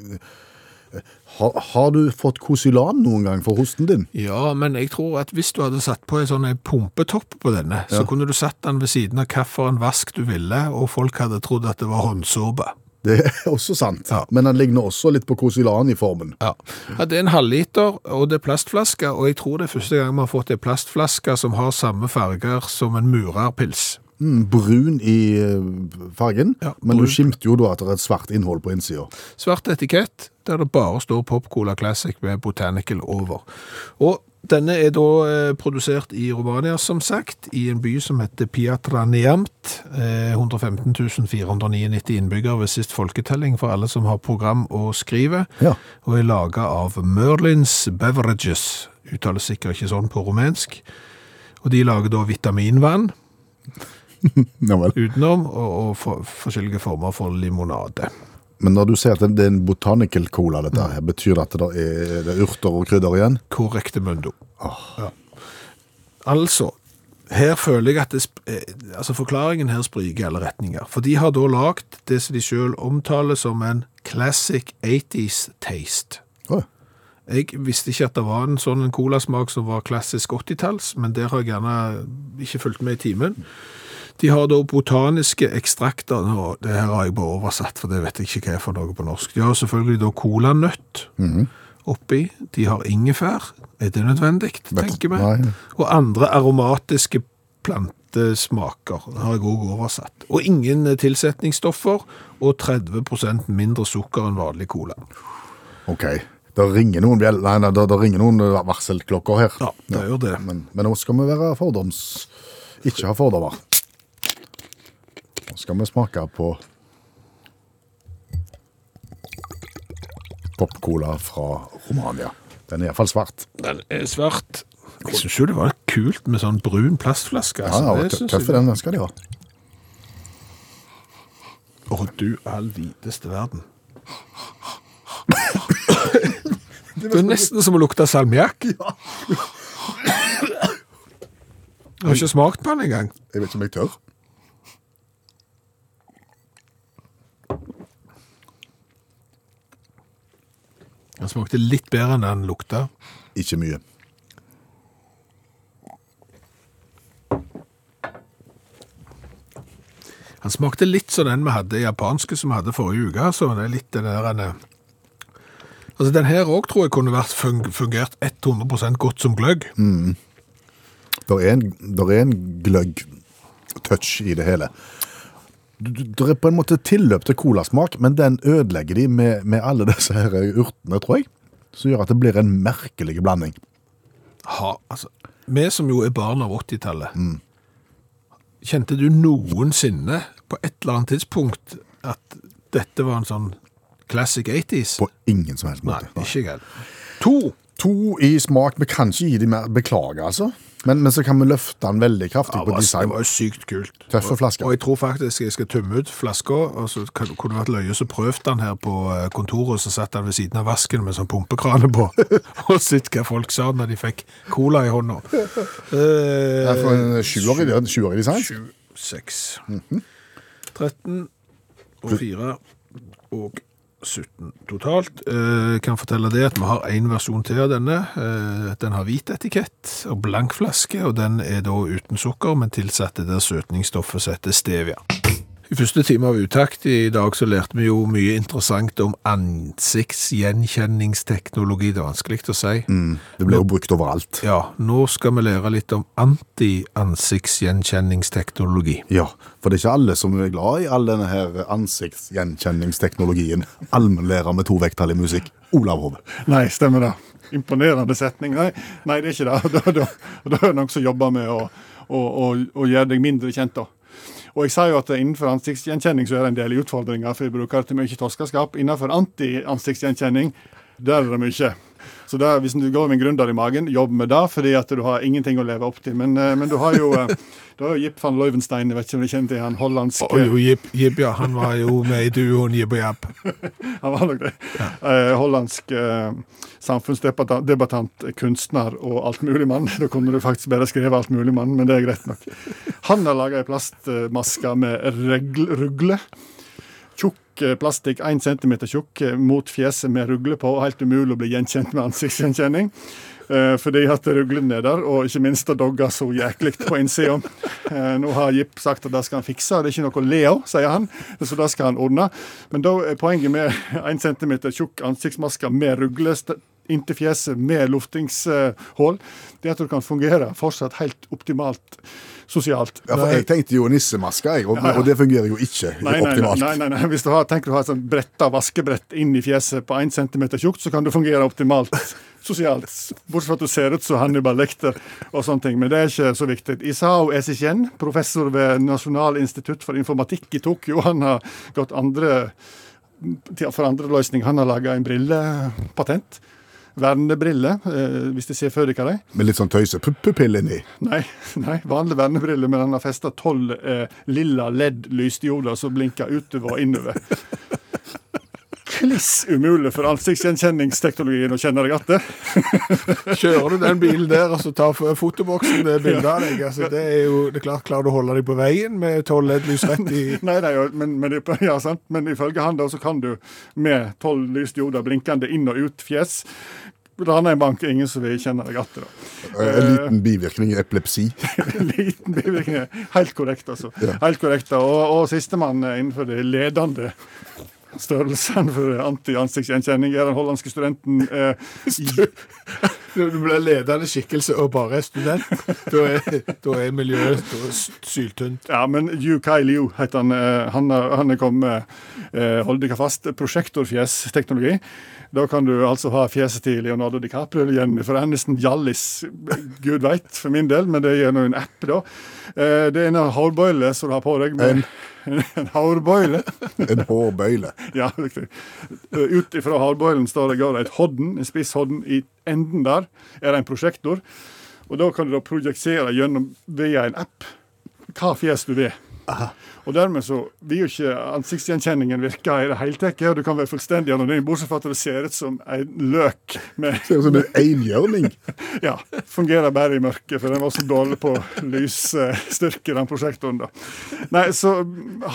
har, har du fått Kosilan noen gang for hosten din? Ja, men jeg tror at hvis du hadde satt på en sånn pumpetopp på denne, så kunne du satt den ved siden av hvilken vask du ville, og folk hadde trodd at det var håndsåpe. Det er også sant. Ja. Men den ligner også litt på Kosilan i formen. Ja. ja, det er en halvliter, og det er plastflaske, og jeg tror det er første gang vi har fått en plastflaske som har samme farger som en murerpils. Mm, brun i eh, fargen, Ja, men brun. du skimter jo da at det er et svart innhold på innsida. Svart etikett, der det bare står Pop Cola Classic med Botanical over. Og denne er da eh, produsert i Romania, som sagt, i en by som heter Piatraniamt. Eh, 115 499 innbyggere ved sist folketelling for alle som har program å skrive. Ja. Og er laget av Merlins Beverages, Uttales sikkert ikke sånn på rumensk. Og de lager da vitaminvann utenom, og, og for, forskjellige former for limonade. Men når du sier at det er en botanical cola, dette her, betyr det at det er, det er urter og krydder igjen? Korrekte mundo. Ja. Altså, her føler jeg at det, eh, altså forklaringen her spriker i alle retninger. For de har da lagt det som de selv omtaler som en classic 80s taste. Oh. Jeg visste ikke at det var en sånn colasmak som var klassisk 80-talls, men der har jeg gjerne ikke fulgt med i timen. De har da botaniske ekstrakter, det her har jeg bare oversatt, for det vet jeg ikke hva er for noe på norsk. De har selvfølgelig da colanøtt oppi, de har ingefær, er det nødvendig, tenker vi? Og andre aromatiske plantesmaker har jeg også oversatt. Og ingen tilsetningsstoffer, og 30 mindre sukker enn vanlig cola. Ok. Det ringer noen, nei, nei, det, det ringer noen varselklokker her. Ja, det gjør det. Men, men nå skal vi være fordoms... Ikke ha fordommer. Nå skal vi smake på popcola fra Romania. Den er iallfall svart. Den er svart. Jeg synes jo det var kult med sånn brun plastflaske. Ja, altså. ja, Det Tøff er den, den skal de ha. Å, du all videste verden. Det er nesten som å lukte salmiakk. Jeg har ikke smakt på den engang. Jeg vet ikke om jeg tør. Den smakte litt bedre enn den lukta. Ikke mye. Han smakte litt som den vi hadde japanske som vi hadde forrige uke. Så det er litt den der... Altså, den her òg tror jeg kunne vært fungert 100% godt som gløgg. Det er en, der er en gløgg-touch i det hele. Det er på en måte tilløp til colasmak, men den ødelegger de med, med alle disse her urtene, tror jeg. Som gjør at det blir en merkelig blanding. Ha, altså, vi som jo er barn av 80-tallet, kjente du noensinne på et eller annet tidspunkt at dette var en sånn classic 80s? På ingen som helst måte. Nei, ikke jeg. To! To i smak. Vi kan ikke gi dem mer beklager, altså. Men, men så kan vi løfte den veldig kraftig Ja, på design. det var jo sykt kult. Tøffe flasker. Og jeg tror faktisk jeg skal tømme ut flaska, og så kunne det vært løye så prøvde han her på kontoret, og så satt han ved siden av vasken med sånn pumpekrane på, og sett hva folk sa når de fikk cola i hånda. Det er for en sjuer i, design? Sju, design. 7, 6, 13 og 4 og 17 totalt. Eh, kan fortelle det at vi har en versjon til av denne. Eh, den har hvit etikett og blank flaske, og den er da uten sukker, men tilsatt det der søtningsstoffet som heter stevia. I første time av Utakt i dag så lærte vi jo mye interessant om ansiktsgjenkjenningsteknologi. Det er vanskelig å si. Det blir jo brukt overalt. Ja, nå skal vi lære litt om anti-ansiktsgjenkjenningsteknologi. Ja, for det er ikke alle som er glad i all denne her ansiktsgjenkjenningsteknologien. Allmennlærer med to vekttall i musikk. Olav Hove. Nei, stemmer det. Imponerende setning. Nei, nei det er ikke det. Da, da, da er det noen som jobber med å, å, å, å gjøre deg mindre kjent. da. Og jeg sa jo at Innenfor ansiktsgjenkjenning så er det en del utfordringer, for vi bruker til mye toskeskap. Innenfor anti-ansiktsgjenkjenning der er det mye. Så det, hvis du går med en gründer i magen, jobb med det, fordi at du har ingenting å leve opp til. Men, eh, men du har jo eh, du har jo Jip van Leuvenstein, jeg vet ikke om du kjenner til han hollandske oh, jo, Jip, Jip, ja, han var jo med i duoen Jip og Japp. Han var nok det. Eh, hollandsk eh, samfunnsdebattant, kunstner og altmuligmann. Da kunne du faktisk bare skrevet altmuligmann, men det er greit nok. Han har laga ei plastmaske med rugle. Tjukk eh, plastikk, 1 cm tjukk, eh, mot fjeset med rugle på. Helt umulig å bli gjenkjent med ansiktsgjenkjenning. Eh, fordi at ruglene er der, og ikke minst det dogger så jæklig på innsida. Eh, nå har Jip sagt at det skal han fikse, det er ikke noe å le av, sier han. Så det skal han ordne. Men da er poenget med 1 cm tjukk ansiktsmaske med rugle inntil fjeset med luftingshål, det er at du kan fungere fortsatt helt optimalt sosialt. Ja, for Jeg tenkte jo nissemaske, jeg, og, og det fungerer jo ikke Nei, optimalt. nei, nei, nei. Hvis du har, tenker du har et sånt bretta vaskebrett inn i fjeset på 1 cm tjukt, så kan du fungere optimalt sosialt. Bortsett fra at du ser ut som Hannibal Lekter og sånne ting. Men det er ikke så viktig. Isao Esichen, professor ved Nasjonal institutt for informatikk i Tokyo, han har gått andre for andre løsning. Han har laga en brillepatent. Vernebrille, eh, hvis de ser det. Med litt sånn tøysepupill inni. Nei, nei, vanlig vernebrille, men han har festa tolv eh, lilla LED-lysdioder som blinker utover og innover. Kliss umulig for ansiktsgjenkjenningsteknologien å kjenne deg igjen. Kjører du den bilen der og så tar fotoboksen det bildet av deg, altså, det er jo det er klart, klarer du å holde deg på veien med 12 LED-lys rett i Nei, nei, men, men, ja, sant? men ifølge han da, så kan du med tolv lysdioder blinkende inn og ut fjes rane en bank, ingen som vil kjenne deg igjen. En liten bivirkning i epilepsi. Liten bivirkning. Helt korrekt, altså. Ja. Helt korrekt. Og, og sistemann innenfor det ledende størrelsene for anti-ansiktsgjenkjenning er den hollandske studenten eh, Når du blir ledende skikkelse og bare er student, da er, da er miljøet da er syltynt. Ja, men Yu Kai Liu heter han. eh, Han han er kommet eh, hold dere fast, prosjektorfjesteknologi. Da kan du altså ha fjeset til Leonardo DiCaprio eller Jennifer Aniston, Hjallis, gud veit, for min del, men det er gjennom en app, da. Eh, Det er en hårbøyle som du har på deg. Med, en hårbøyle. En hårbøyle. Ja, riktig. Eh, Ut ifra hårbøylen står det går et hodden, en spisshodden. I enden der er det en prosjektor. Og da kan du da projisere gjennom via en app hva fjes du vil. Og dermed så vil jo ikke ansiktsgjenkjenningen virke i det hele tatt. Og du kan være fullstendig anonym, bortsett fra at det ser ut som en løk med Ser ut som en enhjørning. Ja, fungerer bare i mørket, for den var så dårlig på lysstyrke, den prosjektoren. da. Nei, så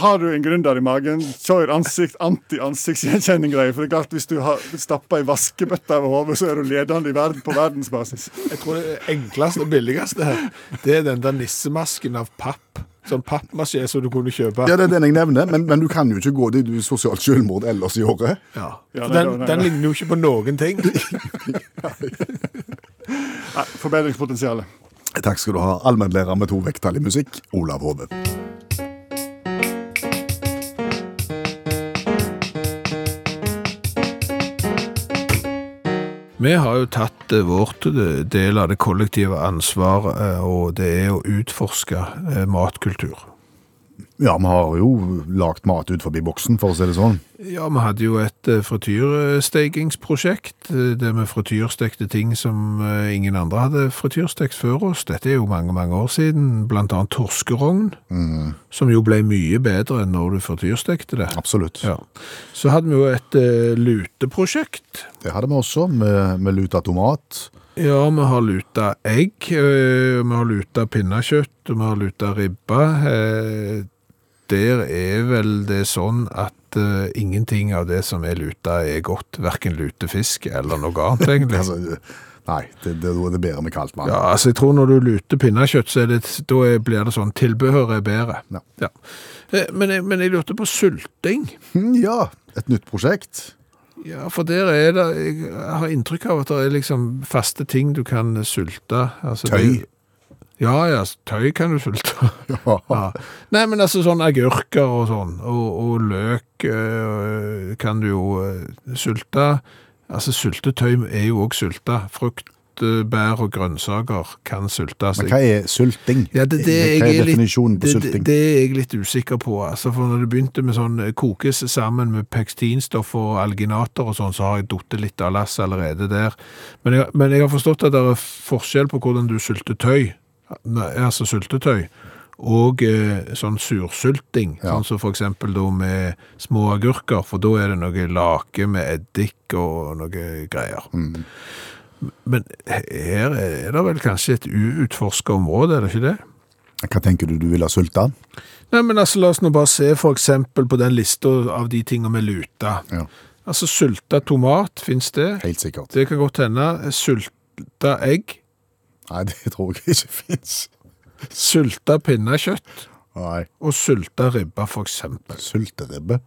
har du en gründer i magen, kjør ansikt, anti-ansiktsgjenkjenning-greier. For det er klart, hvis du har stappa ei vaskebøtte over hodet, så er du ledende i verden på verdensbasis. Jeg tror det enkleste og billigste her, det er den der nissemasken av papp. Sånn pappmasjé som du kunne kjøpe. Ja, det er den jeg nevner, men, men du kan jo ikke gå dit du er sosialt selvmord ellers i året. Ja. Ja, nei, den, nei, nei. den ligner jo ikke på noen ting. Nei, forbedringspotensialet. Takk skal du ha, allmennlærer med to vekttall i musikk, Olav Hove. Vi har jo tatt eh, vårt eh, del av det kollektive ansvaret, eh, og det er å utforske matkultur. Ja, vi har jo lagt mat ut forbi boksen, for å si det sånn. Ja, vi hadde jo et eh, frityrstekingsprosjekt, eh, der vi frityrstekte ting som eh, ingen andre hadde frityrstekt før oss. Dette er jo mange, mange år siden, blant annet torskerogn, som jo ble mye bedre enn når du frityrstekte det. Absolutt. Ja. Så hadde vi jo et luteprosjekt. Det hadde vi også, med, med luta tomat. Ja, vi har luta egg, øh, vi har luta pinnekjøtt, vi har luta ribba. Eh, Der er vel det sånn at øh, ingenting av det som er luta er godt, hverken lutefisk eller noe annet, egentlig. Altså, nei, det, det, det er bedre med kaldt vann. Ja, altså jeg tror når du luter pinnekjøtt, så det, da blir det sånn, tilbehøret er bedre. Ja. Ja. Men, men jeg lurte på sulting. Ja, et nytt prosjekt. Ja, for der er det, jeg har inntrykk av at det er liksom faste ting du kan sulte. Altså, Tøy. Ja, ja, tøy kan du sulte. Ja. Ja. Nei, men altså sånn agurker og sånn, og, og løk øh, kan du jo øh, sulte. Altså syltetøy er jo også sulta. Frukt frukt, bær og grønnsaker kan sultes. Men hva er sulting? Ja, det, det, hva er er litt, definisjonen på sulting? Det, det er jeg litt usikker på. Altså, for når det begynte med sånn eh, kokes sammen med pektinstoff og alginater og sånn, så har jeg datt litt av lasset allerede der. Men jeg, men jeg har forstått at det er forskjell på hvordan du sulter tøy, altså sultetøy, og eh, sånn sursulting, Ja. sånn som for eksempel da med små agurker, for da er det noe lake med eddik og noe greier. Mm. Men her er det vel kanskje et uutforska område, er det ikke det? Hva tenker du du vil ha sulta? Nei, men altså, la oss nå bare se for eksempel på den lista av de tingene med luta. Ja. Altså, sulta tomat, finnes det? Helt sikkert. Det kan godt hende. Sulta egg, Nei, det tror jeg ikke fins. sulta pinnekjøtt Nei. og sulta ribba, for eksempel. Sulteribbe.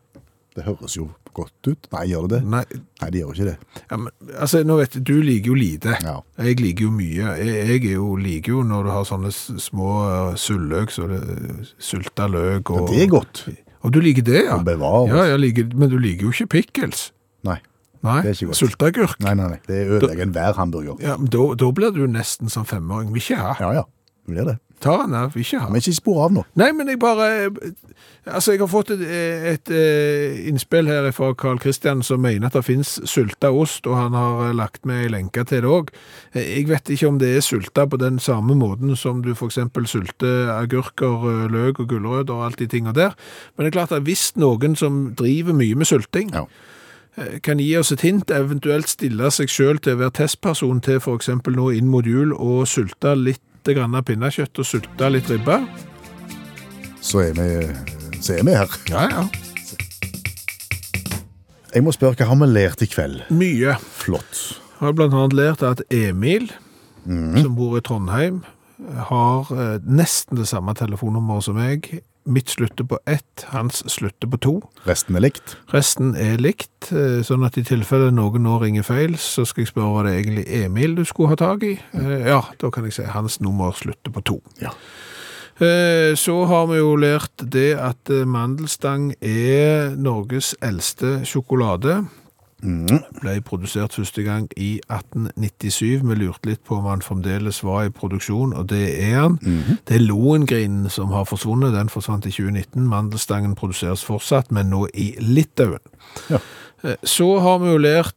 Det høres jo godt ut. Nei, gjør det det? Nei, Nei, det gjør ikke det. ja, men, altså, nå vet du, du liker jo lite. Ja. Jeg liker jo mye. Jeg, jeg jo, liker jo når du har sånne små uh, sulløk, så det sulta løk og... Det er godt. Og du liker det, ja? Ja, jeg liker, men du liker jo ikke pickles. Nei. Nei, Det er ikke godt. sulteagurk. Nei, nei, nei. Det ødelegger enhver hamburger. Ja, men da, da blir du nesten som femåring. Vil ikke ha. Ja, ja. Blir det. Tar han av, ikke han. Men ikke spor av nå. Nei, men jeg bare Altså, jeg har fått et, et, et innspill her fra Carl Christian som mener at det finnes sulta ost, og han har eh, lagt med ei lenke til det òg. Jeg vet ikke om det er sulta på den samme måten som du f.eks. sulter agurker, eh, løk og gulrøtter og alt de tinga der. Men det er klart at hvis noen som driver mye med sulting, Ja. eh, kan gi oss et hint, eventuelt stille seg sjøl til å være testperson til f.eks. nå inn mot jul og sulte litt grann pinnekjøtt og sulte litt ribbe. Så er vi, så er vi her. Ja, ja. Jeg må spørre, hva har vi lært i kveld? Mye. Flott. Jeg har annet lært at Emil, som bor i Trondheim, har eh, nesten det samme telefonnummeret som meg. Mitt slutter på ett, hans slutter på to. Resten er likt. Resten er likt, eh, sånn at i tilfelle noen nå ringer feil, så skal jeg spørre hva det egentlig Emil du skulle ha tak i. Eh, Ja, da kan jeg si hans nummer slutter på to. Ja. Eh, Så har vi jo lært det at mandelstang er Norges eldste sjokolade. Ble produsert første gang i 1897. Vi lurte litt på om han fremdeles var i produksjon, og det er han. Det er Lohengrinen som har forsvunnet. Den forsvant i 2019. Mandelstangen produseres fortsatt, men nå i Litauen. Ja. Eh, Så har vi jo lært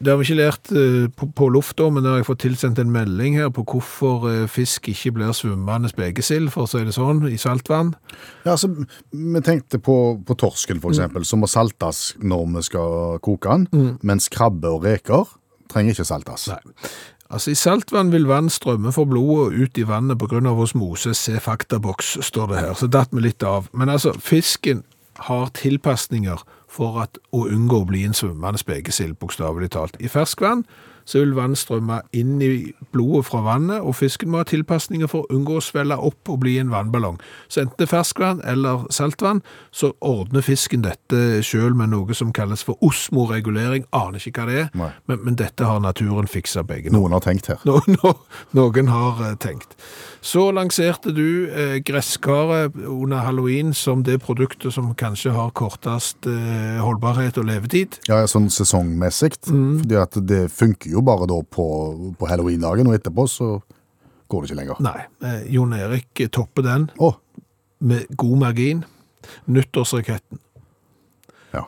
det har vi ikke lært eh, på, på lufta, men da har jeg fått tilsendt en melding her på hvorfor eh, fisk ikke blir svømmende spekesild, for å si det sånn, i saltvann. Ja, altså, vi tenkte på, på torsken, for eksempel, som må saltes når vi skal koke den, mens krabbe og reker trenger ikke saltes. Nei. Altså, I saltvann vil vann strømme for blodet ut i vannet av osmose. Se faktaboks, står det her. Så datt vi litt av. Men altså, fisken har tilpasninger for at, å unngå å bli en svømmende spekesild, bokstavelig talt. I ferskvann så vil vann strømme inn i blodet fra vannet, og fisken må ha tilpasninger for å unngå å svelle opp og bli en vannballong. Så enten det er ferskvann eller saltvann, så ordner fisken dette sjøl med noe som kalles for osmoregulering. Aner ikke hva det er, men, men dette har naturen fiksa begge. Noen har tenkt her. No, no, noen har eh, tenkt. Så lanserte du eh, gresskaret under halloween som det produktet som kanskje har kortest eh, holdbarhet og levetid. Ja, sånn sesongmessig, fordi at det funker jo bare da på, på halloween-dagen, og etterpå så går det ikke lenger. Nei, eh, Jon Erik topper den oh. med god margin. Nyttårsraketten. ja.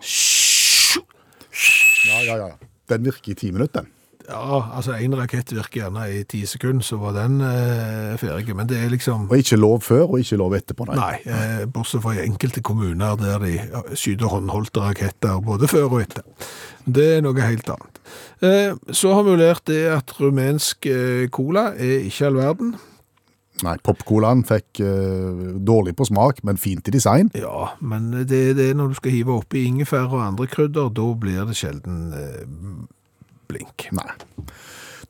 Ja, ja, ja. Den virker i ti minutter, den. Ja, altså en rakett virker gjerne i ti sekunder, så var den eh, ferdig. Men det er liksom Og ikke lov før, og ikke lov etterpå, nei. Nei, eh, bortsett fra i enkelte kommuner der de skyter håndholdte raketter både før og etter. Det er noe helt annet. Eh, så har vi lært det at rumensk eh, cola er ikke all verden. Nei, popcolaen fikk eh, dårlig på smak, men fint i design. Ja, men det er det når du skal hive oppi ingefær og andre krydder, da blir det sjelden eh, blink. Nei.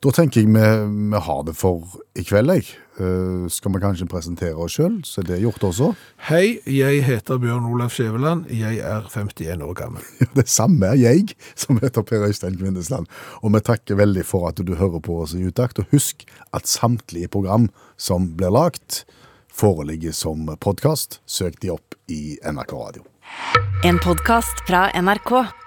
Da tenker jeg vi, vi har det for i kveld, jeg. Eh, skal vi kanskje presentere oss sjøl, så er det gjort også. Hei, jeg heter Bjørn Olav Skjæveland. Jeg er 51 år gammel. Det samme er jeg, som heter Per Øystein Kvindesland. Og vi takker veldig for at du hører på oss i utakt. Og husk at samtlige program som blir lagt, foreligger som podkast. Søk de opp i NRK Radio. En podkast fra NRK.